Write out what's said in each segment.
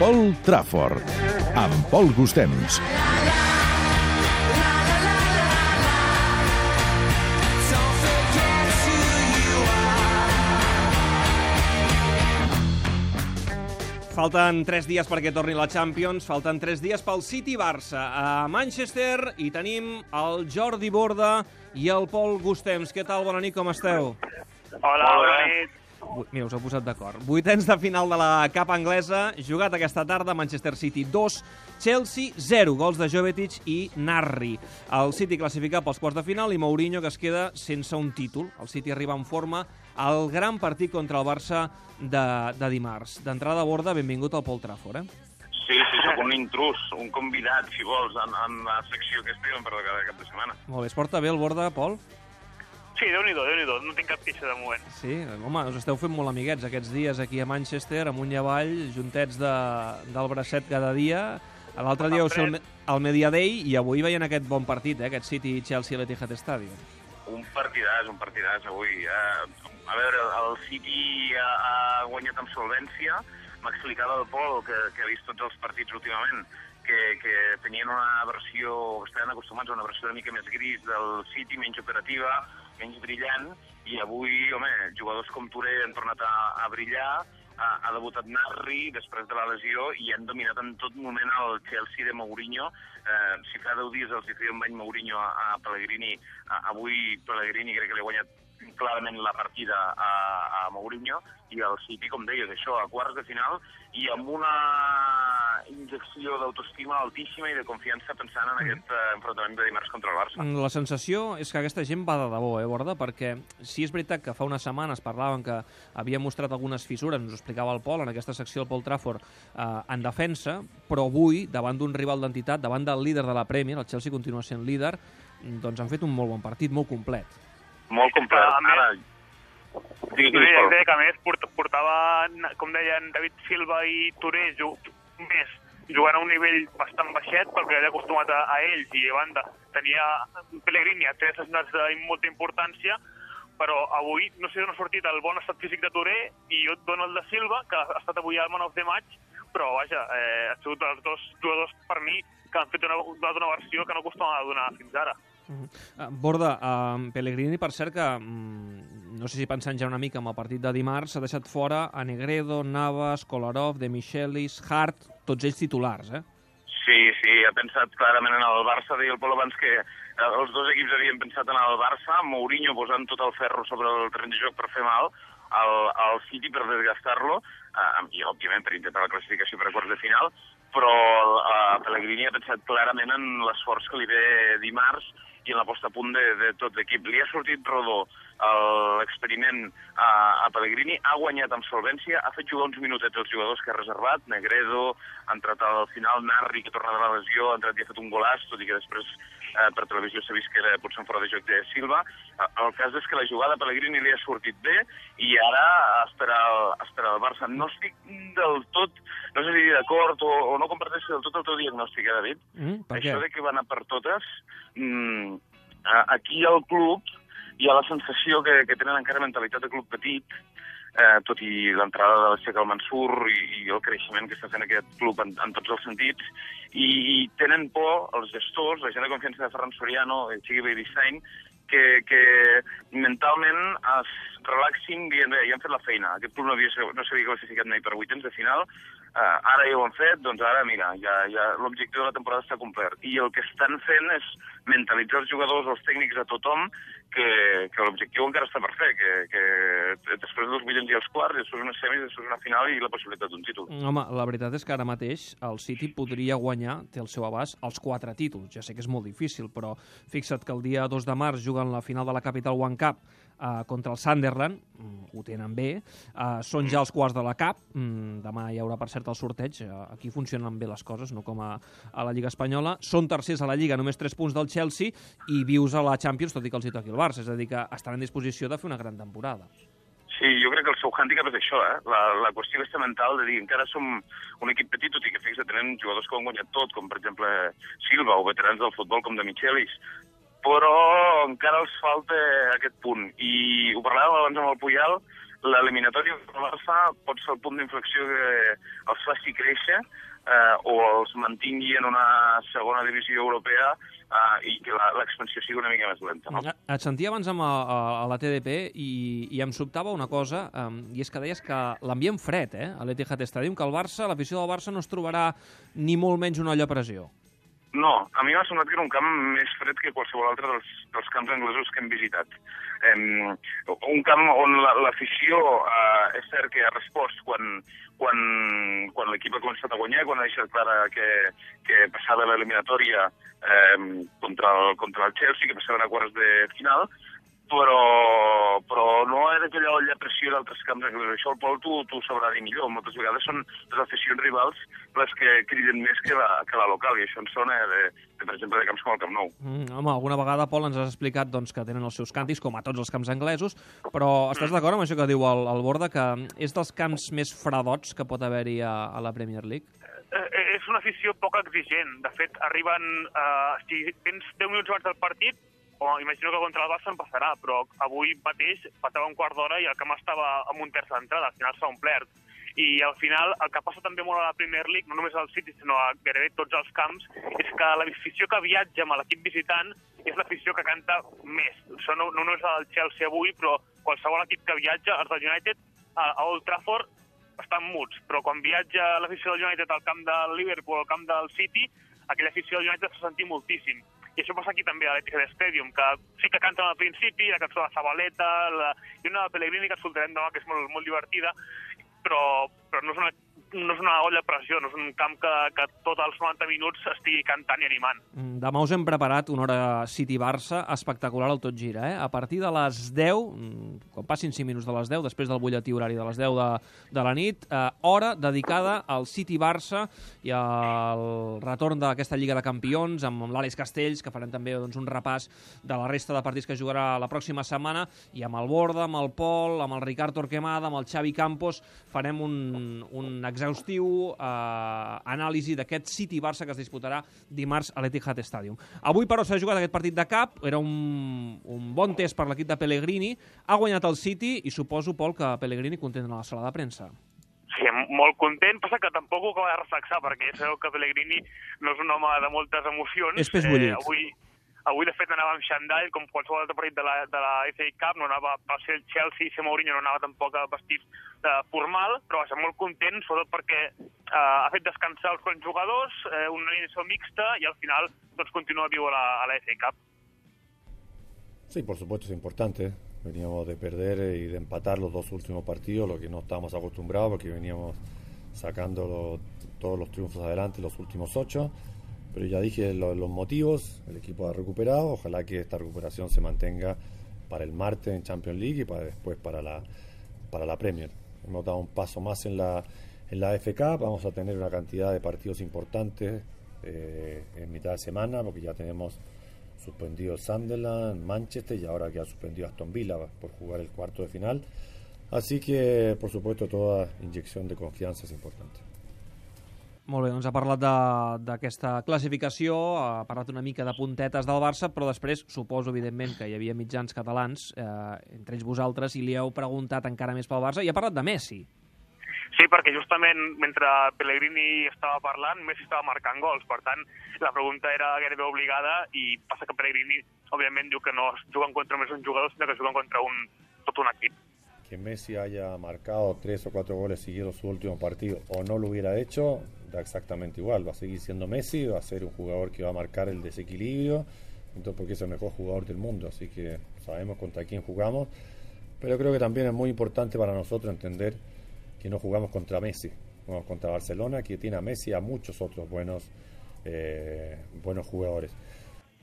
Paul Trafford, amb Pol Gustems. Falten 3 dies perquè torni la Champions, falten 3 dies pel City-Barça. A Manchester i tenim el Jordi Borda i el Pol Gustems. Què tal? Bona nit, com esteu? Hola, bona nit. Mira, us heu posat d'acord. Vuitens de final de la Capa Anglesa, jugat aquesta tarda, Manchester City 2, Chelsea 0, gols de Jovetic i Narri. El City classificat pels quarts de final i Mourinho que es queda sense un títol. El City arriba en forma al gran partit contra el Barça de, de dimarts. D'entrada a borda, benvingut al Paul Trafford, eh? Sí, sí, sóc un intrus, un convidat, si vols, en, en la secció que estem per cada cap de setmana. Molt bé, es porta bé el borda, Pol? Sí, déu-n'hi-do, déu nhi déu no tinc cap queixa de moment. Sí, home, us esteu fent molt amiguets aquests dies aquí a Manchester, amunt i avall, juntets de, del bracet cada dia. L'altre dia ser el, el Media Day i avui veien aquest bon partit, eh, aquest City-Chelsea a l'Etihad Stadium. Un partidàs, un partidàs avui. Eh, a veure, el City ha, ha guanyat amb solvència. M'explicava el Pol, que, que ha vist tots els partits últimament, que, que tenien una versió, estaven acostumats a una versió una mica més gris del City, menys operativa, menys brillant, i avui, home, jugadors com Touré han tornat a, a brillar, ha, ha debutat Narri després de la lesió i han dominat en tot moment el Chelsea de Mourinho. Eh, si fa 10 dies els hi feia un bany Mourinho a, a Pellegrini, a, avui Pellegrini crec que li ha guanyat clarament la partida a, a Mourinho i el City, com deies, això, a quarts de final i amb una injecció d'autoestima altíssima i de confiança pensant en aquest eh, enfrontament de dimarts contra el Barça. La sensació és que aquesta gent va de debò, eh, Borda? Perquè sí és veritat que fa unes setmanes parlaven que havia mostrat algunes fissures, ens ho explicava el Pol en aquesta secció del Paul Trafford, eh, en defensa, però avui, davant d'un rival d'entitat, davant del líder de la Premier, el Chelsea continua sent líder, doncs han fet un molt bon partit, molt complet. Molt complet. Ara, digui, digui, deia, Pol. deia que a més port, portava, com deien David Silva i Touré, ju- més jugant a un nivell bastant baixet perquè era acostumat a, a ells i a banda tenia Pellegrini a tres assassinats de molta importància però avui no sé on ha sortit el bon estat físic de Touré i el de Silva, que ha estat avui al Man of the Match, però vaja, eh, han sigut els dos jugadors per mi que han fet una, una versió que no acostumava a donar fins ara. Uh, Borda, uh, Pellegrini, per cert, que mm, no sé si pensant ja una mica en el partit de dimarts, s'ha deixat fora a Negredo, Navas, Kolarov, De Michelis, Hart, tots ells titulars, eh? Sí, sí, ha pensat clarament en el Barça. Deia el Pol abans que eh, els dos equips havien pensat en el Barça, Mourinho posant tot el ferro sobre el terreny de joc per fer mal, al, al City per desgastar-lo, eh, i òbviament per intentar la classificació per a quarts de final, però eh, Pellegrini ha pensat clarament en l'esforç que li ve dimarts i en la posta a punt de, de tot l'equip. Li ha sortit rodó l'experiment a, a Pellegrini, ha guanyat amb solvència, ha fet jugar uns minutets els jugadors que ha reservat, Negredo, ha entrat al final Narri, que torna de la lesió, ha entrat i ha fet un golaç, tot i que després eh, per televisió s'ha vist que era potser un fora de joc de Silva. Eh, El cas és que la jugada a Pellegrini li ha sortit bé i ara espera el, espera el Barça. No estic del tot, no sé si d'acord o, o no comparteixo del tot el teu diagnòstic, eh, David? Mm, per què? Això de que van a per totes, mm, aquí al club hi ha la sensació que, que tenen encara mentalitat de club petit, eh, tot i l'entrada de l'Eixec al Mansur i, i el creixement que està fent aquest club en, en tots els sentits, i, i tenen por els gestors, la gent de confiança de Ferran Soriano, Chiqui Beristain, que, que mentalment es relaxin dient, bé, ja hem fet la feina, aquest club no havia no s'havia classificat mai per vuitens de final, eh, ara ja ho han fet, doncs ara, mira, ja, ja l'objectiu de la temporada està complert. I el que estan fent és mentalitzar els jugadors, els tècnics, a tothom, que, que l'objectiu encara està per fer, que, que després dels vuitens i els quarts, després unes semis, després una final i la possibilitat d'un títol. Home, la veritat és que ara mateix el City podria guanyar, té el seu abast, els quatre títols. Ja sé que és molt difícil, però fixa't que el dia 2 de març juguen la final de la Capital One Cup eh, contra el Sunderland, mm, ho tenen bé, eh, són ja els quarts de la Cup, mm, demà hi haurà per cert el sorteig, eh, aquí funcionen bé les coses, no com a, a la Lliga Espanyola, són tercers a la Lliga, només 3 punts del Chelsea, i vius a la Champions, tot i que els hi toqui el Barça, és a dir, que estan en disposició de fer una gran temporada. Sí, jo crec que el seu hàndicap és això, eh? La, la qüestió aquesta mental de dir encara som un equip petit, tot i que fixa, tenen jugadors que ho han guanyat tot, com per exemple Silva o veterans del futbol com de Michelis, però encara els falta aquest punt. I ho parlàvem abans amb el Puyal, l'eliminatòria del Barça pot ser el punt d'inflexió que els faci créixer eh, o els mantingui en una segona divisió europea eh, i que l'expansió sigui una mica més lenta. No? Et sentia abans amb a, a, a la TDP i, i em sobtava una cosa, um, i és que deies que l'ambient fred, eh, a l'Etihad Stadium, que el Barça, l'afició del Barça no es trobarà ni molt menys una olla a pressió. No, a mi m'ha semblat que era un camp més fred que qualsevol altre dels, dels camps anglesos que hem visitat. Um, un camp on la- l'afició eh, és cert que ha respost quan, quan, quan l'equip ha començat a guanyar, quan ha deixat clara que, que passava l'eliminatòria eh, contra, el, contra el Chelsea, que passaven a quarts de final, però, però no era aquella olla a pressió d'altres camps anglesos. Això el Pol t'ho t'ho sabrà dir millor. Moltes vegades són les aficions rivals les que criden més que la, que la local, i això en sona de, de, per exemple, de camps com el Camp Nou. Mm, home, alguna vegada, Pol, ens has explicat doncs, que tenen els seus càntics, com a tots els camps anglesos, però estàs d'acord amb això que diu el, el Borda, que és dels camps més fredots que pot haver-hi a, a la Premier League? eh, és una afició poc exigent. De fet, arriben... Eh, si tens 10 minuts abans del partit, o imagino que contra el Barça en passarà, però avui mateix passava un quart d'hora i el camp estava amb un terç d'entrada, al final s'ha omplert. I al final, el que passa també molt a la Premier League, no només al City, sinó a gairebé tots els camps, és que l'afició que viatja amb l'equip visitant és l'afició que canta més. Això no, no només el Chelsea avui, però qualsevol equip que viatja, els del United, a, a Old Trafford, estan muts, però quan viatja l'afició del United al camp del Liverpool al camp del City, aquella afició del United s'ha sentit moltíssim. I això passa aquí també a l'Etihad Stadium, que sí que canten al principi, la cançó de Zabaleta, la... i una de Pellegrini que escoltarem demà, que és molt, molt divertida, però, però no, és una, no és una olla a pressió, no és un camp que, que tots els 90 minuts estigui cantant i animant. Mm, Demà us hem preparat una hora City-Barça espectacular al tot gira. Eh? A partir de les 10, mm, quan passin 5 minuts de les 10, després del butlletí horari de les 10 de, de la nit, eh, hora dedicada al City-Barça i al retorn d'aquesta Lliga de Campions amb l'Àlex Castells, que farem també doncs, un repàs de la resta de partits que jugarà la pròxima setmana, i amb el Borda, amb el Pol, amb el Ricard Torquemada, amb el Xavi Campos, farem un, un exhaustiu eh, anàlisi d'aquest City-Barça que es disputarà dimarts a l'Etihad Stadium. Avui, però, s'ha jugat aquest partit de cap, era un, un bon test per l'equip de Pellegrini, ha guanyat el City i suposo, Pol, que Pellegrini content a la sala de premsa. Sí, molt content, passa que tampoc ho acaba de reflexar, perquè sabeu que Pellegrini no és un home de moltes emocions. És pes bullit. Eh, avui, avui, de fet, anava amb xandall, com qualsevol altre partit de la, de la FA Cup, no anava a ser el Chelsea i ser Mourinho, no anava tampoc a vestit eh, formal, però va ser molt content, sobretot perquè eh, ha fet descansar els jugadors, eh, una alineació mixta, i al final doncs, continua viu a la, a la FA Cup. Sí, por supuesto es importante. Veníamos de perder y de empatar los dos últimos partidos, lo que no estábamos acostumbrados porque veníamos sacando todos los triunfos adelante los últimos ocho. Pero ya dije lo- los motivos, el equipo ha recuperado, ojalá que esta recuperación se mantenga para el martes en Champions League y para después para la, para la Premier. Hemos dado un paso más en la, en la FK, vamos a tener una cantidad de partidos importantes eh, en mitad de semana porque ya tenemos suspendido Sunderland, Manchester y ahora que ha suspendido Aston Villa por jugar el cuarto de final. Así que, por supuesto, toda inyección de confianza es importante. Molt bé, doncs ha parlat d'aquesta classificació, ha parlat una mica de puntetes del Barça, però després suposo, evidentment, que hi havia mitjans catalans, eh, entre ells vosaltres, i li heu preguntat encara més pel Barça, i ha parlat de Messi. Sí, perquè justament mentre Pellegrini estava parlant, Messi estava marcant gols. Per tant, la pregunta era gairebé obligada i passa que Pellegrini, òbviament, diu que no juguen contra només un jugador, sinó que juguen contra un, tot un equip. Que Messi haya marcado tres o cuatro goles seguidos su último partido o no lo hubiera hecho, da exactamente igual. Va a seguir siendo Messi, va a ser un jugador que va a marcar el desequilibrio, entonces porque es el mejor jugador del mundo, así que sabemos contra quién jugamos. Pero creo que también es muy importante para nosotros entender que no jugamos contra Messi, jugamos contra Barcelona, que tiene a Messi y a muchos otros buenos, eh, buenos jugadores.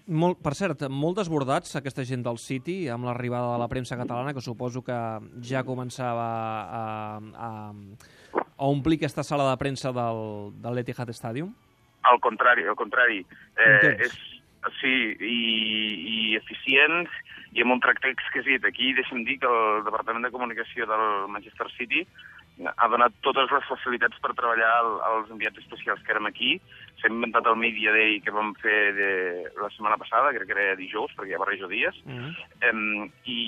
Molt, per cert, molt desbordats aquesta gent del City amb l'arribada de la premsa catalana, que suposo que ja començava a, a, a omplir aquesta sala de premsa del, de l'Etihad Stadium. Al contrari, al contrari. Eh, és, sí, i, i eficients i amb un tracte exquisit. Aquí deixa'm dir que el Departament de Comunicació del Manchester City ha donat totes les facilitats per treballar els enviats especials que érem aquí. S'ha inventat el Media Day que vam fer de, la setmana passada, crec que era dijous, perquè ja barrejo dies, Mm -hmm. em, i,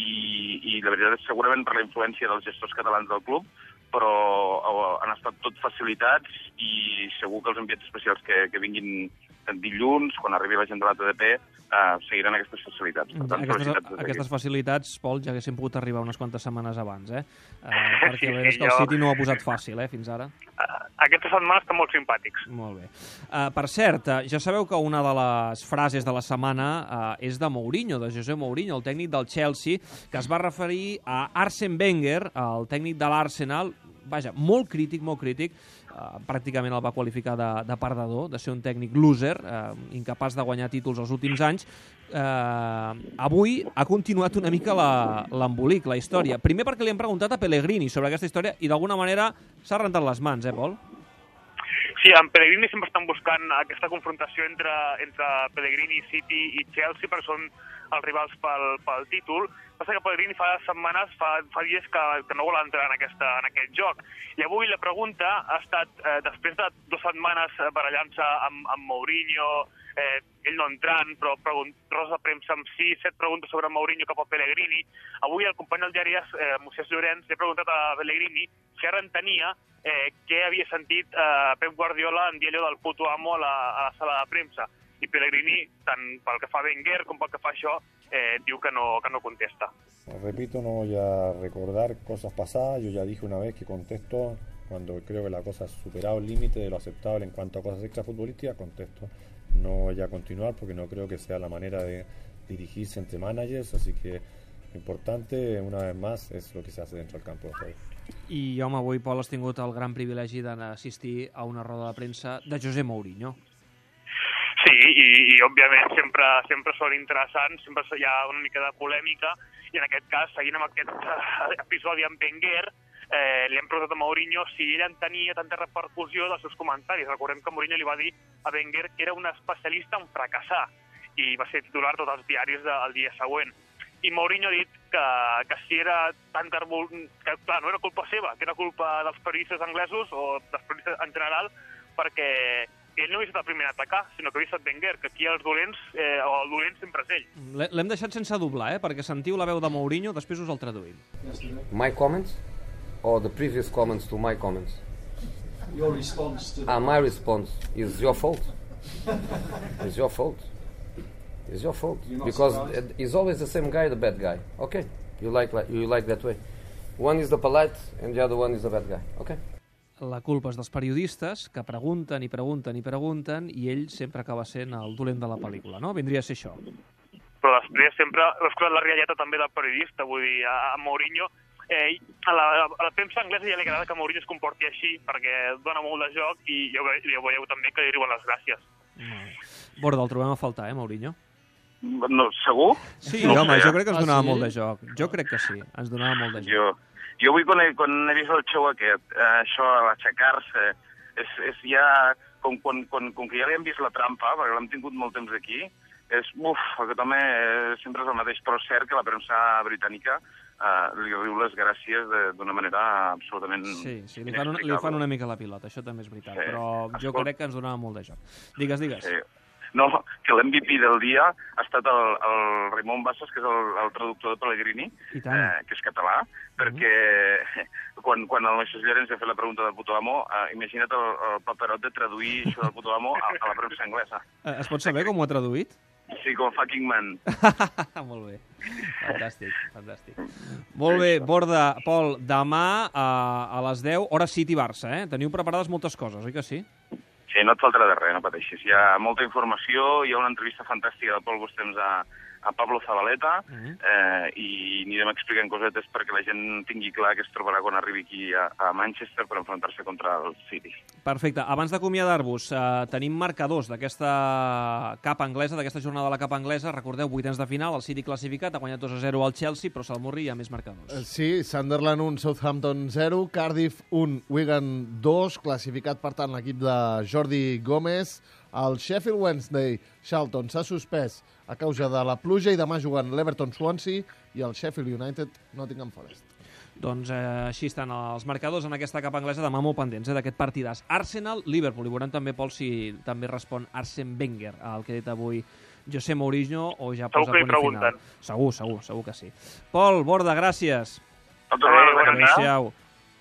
i la veritat és segurament per la influència dels gestors catalans del club, però eh, han estat tot facilitats i segur que els enviats especials que, que vinguin dilluns, quan arribi la gent de l'ATDP, eh, seguiran aquestes facilitats. Per tant, Aquestes, d'aquí. aquestes facilitats, Pol, ja haguessin pogut arribar unes quantes setmanes abans, eh? eh perquè Sí, la veritat és que el jo- City no ho ha posat fàcil, eh, fins ara. Uh, aquesta setmana estan molt simpàtics. Molt bé. Uh, per cert, ja sabeu que una de les frases de la setmana uh, és de Mourinho, de José Mourinho, el tècnic del Chelsea, que es va referir a Arsene Wenger, el tècnic de l'Arsenal, vaja, molt crític, molt crític, uh, pràcticament el va qualificar de, de perdedor, de ser un tècnic loser, uh, incapaç de guanyar títols els últims anys. Uh, avui ha continuat una mica l'embolic, la, la història. Primer perquè li han preguntat a Pellegrini sobre aquesta història i d'alguna manera s'ha rentat les mans, eh, Pol? Sí, en Pellegrini sempre estan buscant aquesta confrontació entre, entre Pellegrini, City i Chelsea, perquè són els rivals pel, pel títol. Passa que Pellegrini fa setmanes, fa, fa dies que, que no vol entrar en, aquesta, en aquest joc. I avui la pregunta ha estat, eh, després de dues setmanes eh, barallant-se amb, amb Mourinho, eh, ell no entrant, però rosa de premsa amb sis, set preguntes sobre Mourinho cap a Pellegrini. Avui el company del diari eh, Moisés Llorenç li ha preguntat a Pellegrini si ara entenia eh, què havia sentit eh, Pep Guardiola en dir allò del puto amo a la, a la sala de premsa. I Pellegrini, tant pel que fa a Wenger com pel que fa a això, eh, diu que no, que no contesta. Repito, no voy a recordar cosas pasadas. Yo ya dije una vez que contesto cuando creo que la cosa ha superado el límite de lo aceptable en cuanto a cosas extrafutbolísticas, contesto. No voy a continuar porque no creo que sea la manera de dirigirse entre managers, así que lo importante, una vez más, es lo que se hace dentro del campo de juego. I, home, avui, Pol, has tingut el gran privilegi d'assistir a una roda de premsa de José Mourinho. Sí, i, i òbviament sempre, sempre són interessants, sempre hi ha una mica de polèmica, i en aquest cas, seguint amb aquest eh, episodi amb Wenger, eh, li hem preguntat a Mourinho si ell entenia tanta repercussió dels seus comentaris. Recordem que Mourinho li va dir a Wenger que era un especialista en fracassar, i va ser titular tots els diaris del dia següent. I Mourinho ha dit que, que si era tan tarbul... que clar, no era culpa seva, que era culpa dels periodistes anglesos o dels periodistes en general, perquè ell no havia estat el primer a atacar, sinó que havia estat Wenger, que aquí els dolents, eh, o el dolent sempre és ell. L'he- L'hem deixat sense doblar, eh? perquè sentiu la veu de Mourinho, després us el traduïm. My comments or the previous comments to my comments? Your response to Ah, my response is your fault. It's your fault. It's your fault because surprised? it- it's always the same guy, the bad guy. Okay, you like like you like that way. One is the polite and the other one is the bad guy. Okay. La culpa és dels periodistes que pregunten i pregunten i pregunten i ell sempre acaba sent el dolent de la pel·lícula, no? Vindria a ser això. Però després sempre l'ha escoltat la rialleta també del periodista, vull dir, a, a Mourinho, eh, a, la, a la premsa anglesa ja li agrada que Mourinho es comporti així, perquè dona molt de joc i ja ho, ja ho veieu també que li diuen les gràcies. Borda, el trobem a faltar, eh, Mourinho? No, segur? Sí, No home, sé, jo crec que ens Ah, donava sí? molt de joc. Jo crec que sí, ens donava molt de joc. Jo, jo avui quan he, quan he vist el show aquest, eh, això, l'aixecar-se, és, és ja, com, quan, quan, com que ja li hem vist la trampa, perquè l'hem tingut molt temps aquí, és, uf, aquest home eh, sempre és el mateix, però cert que la premsa britànica eh, li riu les gràcies de- d'una manera absolutament Sí, sí, li fan, una, li fan una mica la pilota, això també és veritat, Sí. però jo Escolta. crec que ens donava molt de joc. Digues, digues. Sí. No, que l'MVP del dia ha estat el, el Raimon Bassas, que és el, el traductor de Pellegrini, eh, que és català, perquè quan, quan el Moisés Llorenç ha fet la pregunta del puto amo, eh, imagina't el, el paperot de traduir això del puto amo a, a la premsa anglesa. Eh, Es pot saber com ho ha traduït? Sí, com fucking man. molt bé. Fantàstic, fantàstic. Molt bé, Borda, Pol, demà a, a les 10, hora City-Barça, eh? Teniu preparades moltes coses, oi que sí? Sí, no et faltarà de res, no pateixis. Hi ha molta informació, hi ha una entrevista fantàstica del Pol Gustems a, a Pablo Zabaleta Mhm. eh, i anirem explicant cosetes perquè la gent tingui clar que es trobarà quan arribi aquí a, a Manchester per enfrontar-se contra el City. Perfecte. Abans d'acomiadar-vos, eh, tenim marcadors d'aquesta capa anglesa, d'aquesta jornada de la capa anglesa. Recordeu, vuitens de final, el City classificat, ha guanyat 2 a 0 al Chelsea, però Salmurri hi ha més marcadors. Eh, Sí, Sunderland 1, Southampton 0, Cardiff 1, Wigan 2, classificat per tant l'equip de Jordi Gómez. El Sheffield Wednesday Charlton s'ha suspès a causa de la pluja i demà juguen l'Everton Swansea i el Sheffield United Nottingham Forest. Doncs eh, així estan els marcadors en aquesta capa anglesa, demà molt pendents eh, d'aquest partidàs. Arsenal, Liverpool, i veurem també, Pol, si també respon Arsene Wenger al que ha dit avui José Mourinho o ja Segur posa punt i final. Segur, segur, segur que sí. Pol, Borda, gràcies. Adéu, tarda. Adéu-siau.